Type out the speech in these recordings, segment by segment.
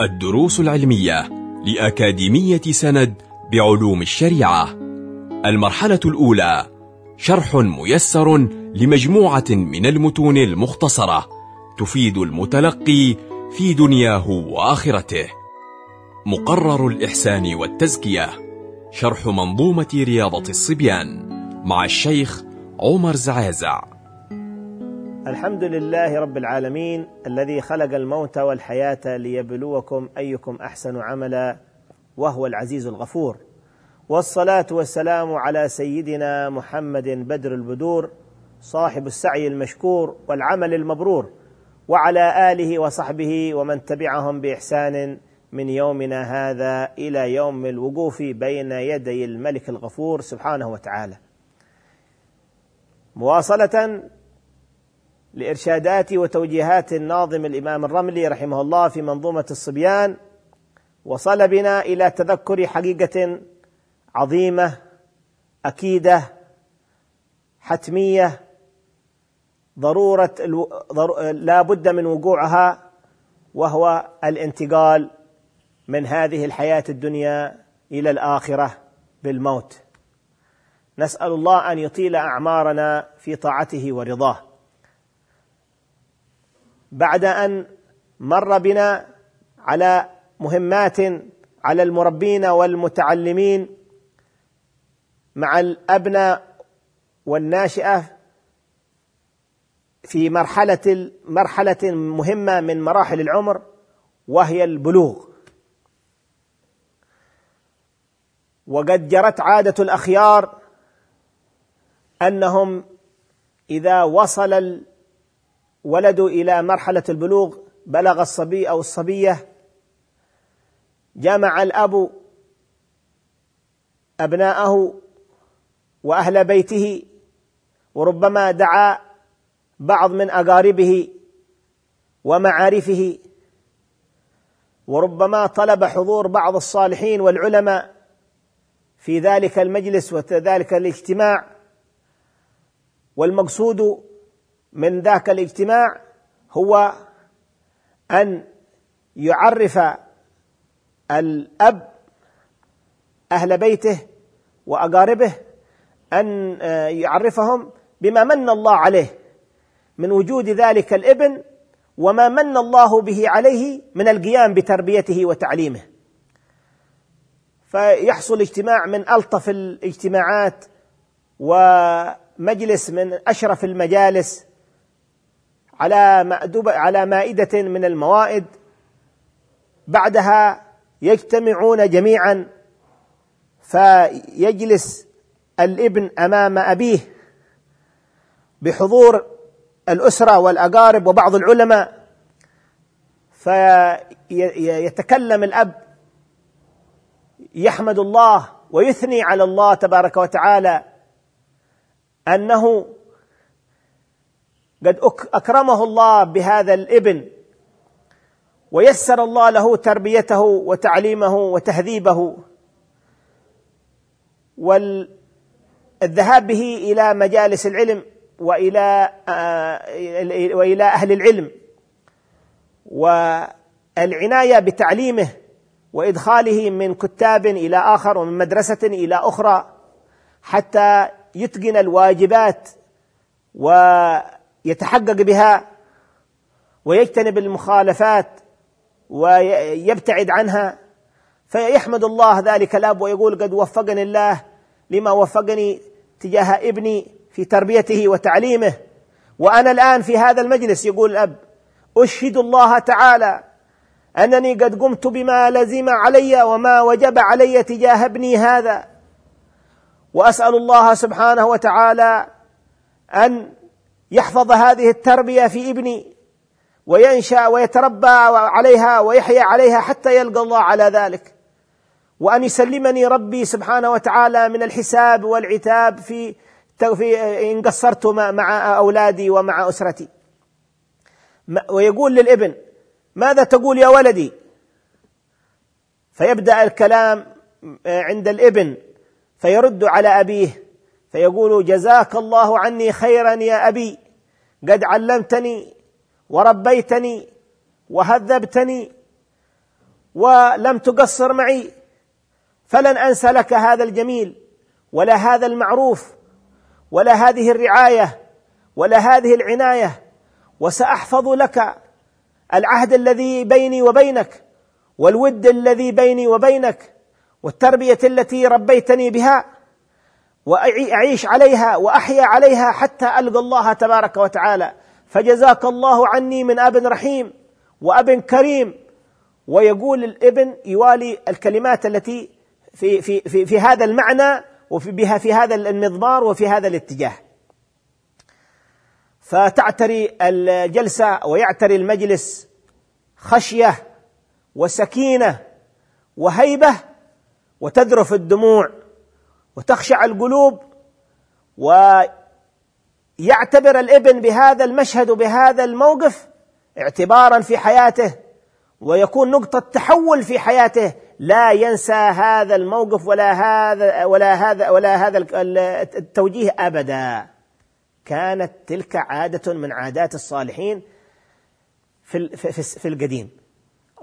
الدروس العلمية لأكاديمية سند بعلوم الشريعة. المرحلة الأولى شرح ميسر لمجموعة من المتون المختصرة تفيد المتلقي في دنياه وآخرته. مقرر الإحسان والتزكية شرح منظومة رياضة الصبيان مع الشيخ عمر زعازع. الحمد لله رب العالمين الذي خلق الموت والحياة ليبلوكم أيكم أحسن عملا وهو العزيز الغفور. والصلاة والسلام على سيدنا محمد بدر البدور صاحب السعي المشكور والعمل المبرور وعلى آله وصحبه ومن تبعهم بإحسان من يومنا هذا إلى يوم الوقوف بين يدي الملك الغفور سبحانه وتعالى. مواصلة لإرشادات وتوجيهات الناظم الإمام الرملي رحمه الله في منظومة الصبيان وصل بنا إلى تذكر حقيقة عظيمة أكيدة حتمية ضرورة لا بد من وقوعها وهو الانتقال من هذه الحياة الدنيا إلى الآخرة بالموت. نسأل الله أن يطيل أعمارنا في طاعته ورضاه. بعد أن مر بنا على مهمات على المربين والمتعلمين مع الأبناء والناشئة في مرحلة مرحلة مهمة من مراحل العمر وهي البلوغ. وقد جرت عادة الأخيار أنهم إذا وصل ولدوا إلى مرحلة البلوغ بلغ الصبي أو الصبية. جمع الأب أبناءه وأهل بيته وربما دعا بعض من أقاربه ومعارفه. وربما طلب حضور بعض الصالحين والعلماء في ذلك المجلس وذلك الاجتماع. والمقصود من ذاك الاجتماع هو أن يعرف الأب أهل بيته وأقاربه أن يعرفهم بما من الله عليه من وجود ذلك الابن وما من الله به عليه من القيام بتربيته وتعليمه. فيحصل اجتماع من ألطف الاجتماعات ومجلس من أشرف المجالس على مأدبة على مائدة من الموائد. بعدها يجتمعون جميعا فيجلس الابن أمام أبيه بحضور الأسرة والأقارب وبعض العلماء. فيتكلم الأب يحمد الله ويثني على الله تبارك وتعالى أنه قد أكرمه الله بهذا الإبن ويسر الله له تربيته وتعليمه وتهذيبه والذهاب به إلى مجالس العلم وإلى وإلى أهل العلم والعناية بتعليمه وإدخاله من كتاب إلى آخر ومن مدرسة إلى أخرى حتى يتقن الواجبات و يتحقق بها ويجتنب المخالفات ويبتعد عنها فيحمد الله ذلك الأب ويقول قد وفقني الله لما وفقني تجاه ابني في تربيته وتعليمه. وأنا الآن في هذا المجلس يقول الأب أشهد الله تعالى أنني قد قمت بما لزم علي وما وجب علي تجاه ابني هذا. وأسأل الله سبحانه وتعالى أن يحفظ هذه التربية في ابني وينشأ ويتربى عليها ويحيا عليها حتى يلقى الله على ذلك. وأن يسلمني ربي سبحانه وتعالى من الحساب والعتاب في إن قصرت مع أولادي ومع أسرتي. ويقول للابن ماذا تقول يا ولدي؟ فيبدأ الكلام عند الابن فيرد على أبيه فيقول جزاك الله عني خيرا يا أبي. قد علمتني وربيتني وهذبتني ولم تقصر معي. فلن انسى لك هذا الجميل ولا هذا المعروف ولا هذه الرعاية ولا هذه العناية. وسأحفظ لك العهد الذي بيني وبينك والود الذي بيني وبينك والتربية التي ربيتني بها. وأعيش عليها وأحيا عليها حتى القى الله تبارك وتعالى. فجزاك الله عني من أب رحيم وأب كريم. ويقول الابن يوالي الكلمات التي في في في, في هذا المعنى وفي بها في هذا المضمار وفي هذا الاتجاه. فتعتري الجلسة ويعتري المجلس خشية وسكينة وهيبة وتذرف الدموع. وتخشع القلوب ويعتبر الابن بهذا المشهد وبهذا الموقف اعتبارا في حياته ويكون نقطة تحول في حياته. لا ينسى هذا الموقف ولا هذا ولا هذا ولا هذا التوجيه ابدا. كانت تلك عادة من عادات الصالحين في في القديم.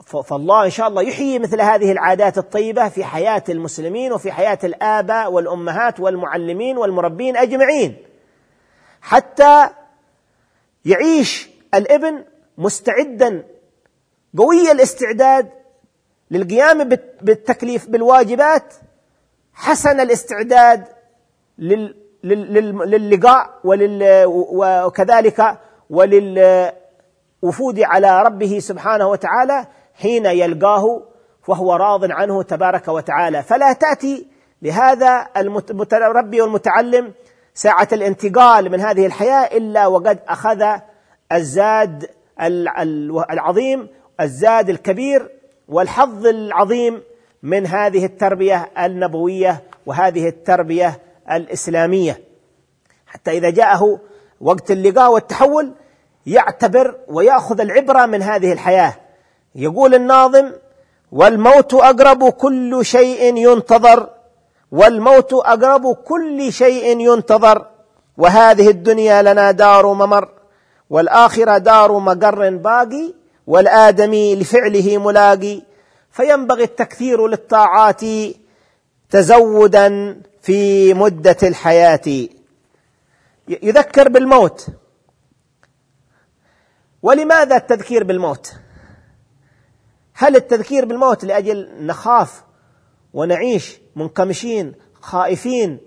فالله إن شاء الله يحيي مثل هذه العادات الطيبة في حياة المسلمين وفي حياة الآباء والأمهات والمعلمين والمربين أجمعين. حتى يعيش الابن مستعدا قوي الاستعداد للقيام بالتكليف بالواجبات حسن الاستعداد للقاء وكذلك وللوفود على ربه سبحانه وتعالى. حين يلقاه وهو راض عنه تبارك وتعالى. فلا تأتي لهذا المتربي والمتعلم ساعة الانتقال من هذه الحياة إلا وقد أخذ الزاد العظيم الزاد الكبير والحظ العظيم من هذه التربية النبوية وهذه التربية الإسلامية. حتى إذا جاءه وقت اللقاء والتحول يعتبر ويأخذ العبرة من هذه الحياة. يقول الناظم والموت أقرب كل شيء ينتظر والموت أقرب كل شيء ينتظر وهذه الدنيا لنا دار ممر والآخرة دار مقر باقي والآدمي لفعله ملاقي فينبغي التكثير للطاعات تزودا في مدة الحياة. يذكر بالموت. ولماذا التذكير بالموت؟ هل التذكير بالموت لأجل نخاف ونعيش منكمشين خائفين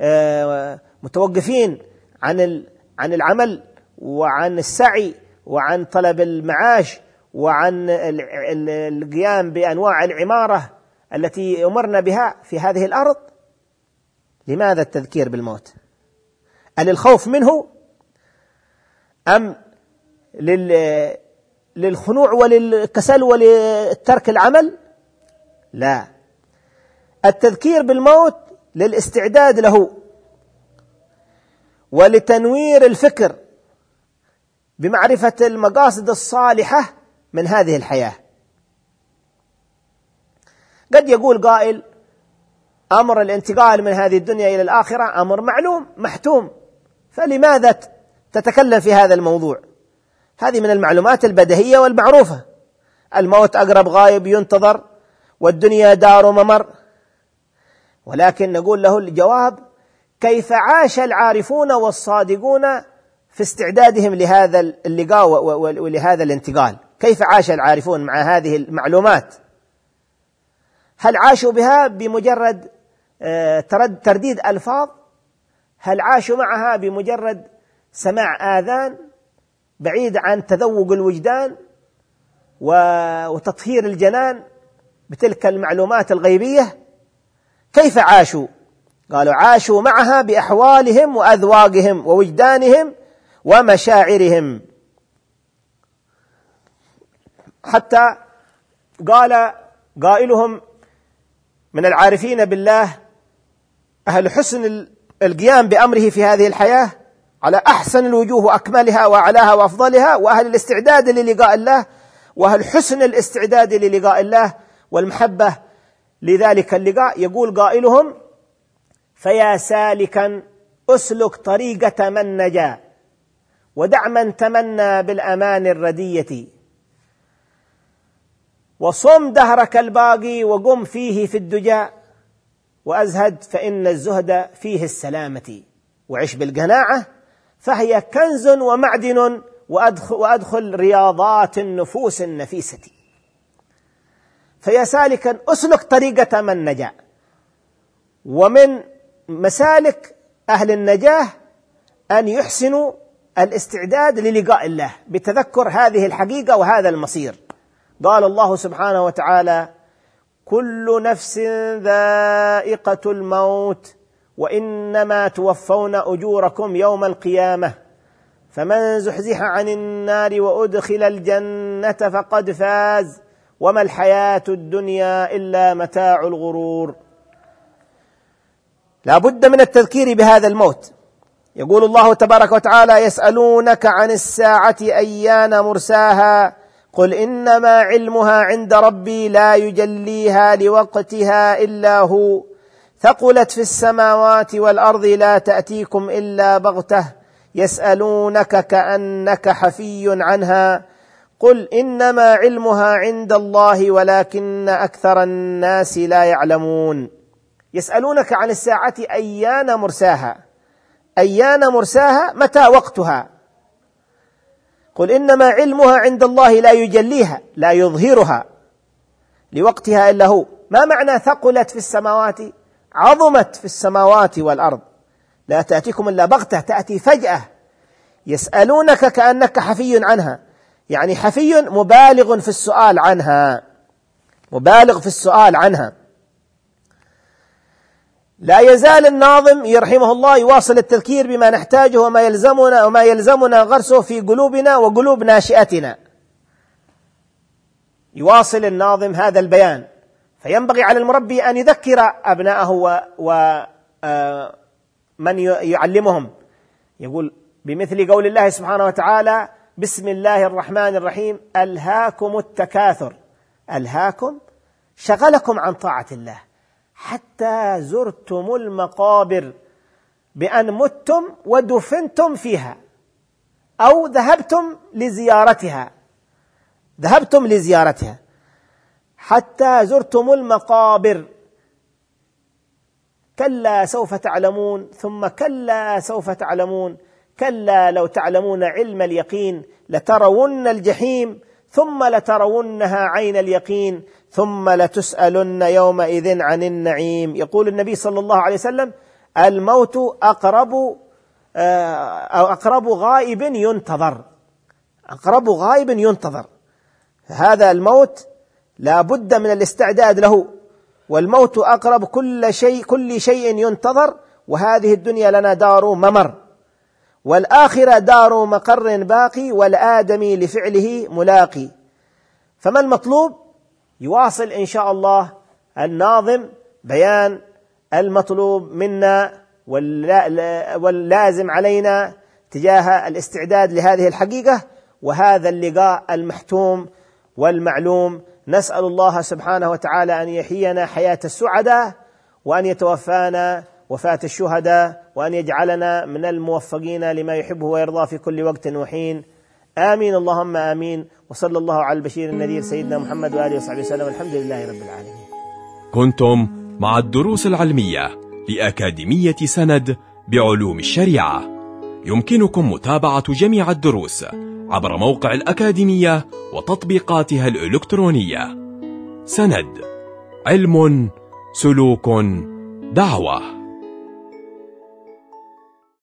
آه، متوقفين عن عن العمل وعن السعي وعن طلب المعاش وعن القيام بأنواع العمارة التي أمرنا بها في هذه الأرض؟ لماذا التذكير بالموت؟ أللخوف منه أم للخنوع وللكسل ولترك العمل؟ لا. التذكير بالموت للاستعداد له ولتنوير الفكر بمعرفة المقاصد الصالحة من هذه الحياة. قد يقول قائل أمر الانتقال من هذه الدنيا إلى الآخرة أمر معلوم محتوم. فلماذا تتكلم في هذا الموضوع؟ هذه من المعلومات البديهية والمعروفة. الموت أقرب غايب ينتظر والدنيا دار ممر. ولكن نقول له الجواب كيف عاش العارفون والصادقون في استعدادهم لهذا اللقاء ولهذا الانتقال؟ كيف عاش العارفون مع هذه المعلومات؟ هل عاشوا بها بمجرد آه، ترديد ألفاظ؟ هل عاشوا معها بمجرد سماع آذان؟ بعيد عن تذوق الوجدان وتطهير الجنان بتلك المعلومات الغيبية. كيف عاشوا؟ قالوا عاشوا معها بأحوالهم وأذواقهم ووجدانهم ومشاعرهم. حتى قال قائلهم من العارفين بالله أهل حسن القيام بأمره في هذه الحياة على أحسن الوجوه وأكملها وأعلاها وأفضلها وأهل الاستعداد للقاء الله وأهل حسن الاستعداد للقاء الله والمحبة لذلك اللقاء. يقول قائلهم فيا سالكا أسلك طريقة من نجا ودع من تمنى بالأمان الردية. وصم دهرك الباقي وقم فيه في الدجى وأزهد فإن الزهد فيه السلامة. وعش بالقناعة فهي كنز ومعدن وادخل, وأدخل رياضات النفوس النفيسة. فيا سالكا أسلك طريقة من نجا. ومن مسالك أهل النجاة أن يحسنوا الاستعداد للقاء الله بتذكر هذه الحقيقة وهذا المصير. قال الله سبحانه وتعالى كل نفس ذائقة الموت وإنما توفون أجوركم يوم القيامة. فمن زحزح عن النار وأدخل الجنة فقد فاز. وما الحياة الدنيا إلا متاع الغرور. لا بد من التذكير بهذا الموت. يقول الله تبارك وتعالى يسألونك عن الساعة أيان مرساها. قل إنما علمها عند ربي لا يجليها لوقتها إلا هو. ثقلت في السماوات والأرض لا تأتيكم إلا بغتة يسألونك كأنك حفي عنها قل إنما علمها عند الله ولكن أكثر الناس لا يعلمون يسألونك عن الساعة أيان مرساها أيان مرساها؟ متى وقتها؟ قل إنما علمها عند الله لا يجليها لا يظهرها لوقتها إلا هو ما معنى ثقلت في السماوات؟ عظمت في السماوات والأرض. لا تأتيكم إلا بغتة تأتي فجأة. يسألونك كأنك حفي عنها. يعني حفي مبالغ في السؤال عنها. مبالغ في السؤال عنها. لا يزال الناظم يرحمه الله يواصل التذكير بما نحتاجه وما يلزمنا وما يلزمنا غرسه في قلوبنا وقلوب ناشئتنا. يواصل الناظم هذا البيان. فينبغي على المربي أن يذكر ابنائه ومن آه، يعلمهم. يقول بمثل قول الله سبحانه وتعالى بسم الله الرحمن الرحيم ألهاكم التكاثر. ألهاكم شغلكم عن طاعة الله. حتى زرتم المقابر بأن متم ودفنتم فيها أو ذهبتم لزيارتها. ذهبتم لزيارتها. حتى زرتم المقابر. كلا سوف تعلمون ثم كلا سوف تعلمون كلا لو تعلمون علم اليقين لترون الجحيم ثم لترونها عين اليقين ثم لتسألن يومئذ عن النعيم. يقول النبي صلى الله عليه وسلم الموت أقرب آه، أو أقرب غائب ينتظر. أقرب غائب ينتظر. هذا الموت لا بد من الاستعداد له. والموت أقرب كل شيء كل شيء ينتظر وهذه الدنيا لنا دار ممر. والآخرة دار مقر باقي والآدمي لفعله ملاقي. فما المطلوب؟ يواصل إن شاء الله الناظم بيان المطلوب منا واللازم علينا تجاه الاستعداد لهذه الحقيقة وهذا اللقاء المحتوم والمعلوم نسأل الله سبحانه وتعالى أن يحيينا حياة السعداء وأن يتوفانا وفاة الشهداء وأن يجعلنا من الموفقين لما يحبه ويرضى في كل وقت وحين آمين اللهم آمين وصلى الله على البشير النذير سيدنا محمد وآله وصحبه وسلم الحمد لله رب العالمين. كنتم مع الدروس العلمية لأكاديمية سند بعلوم الشريعة. يمكنكم متابعة جميع الدروس عبر موقع الأكاديمية وتطبيقاتها الإلكترونية. سند علم سلوك دعوة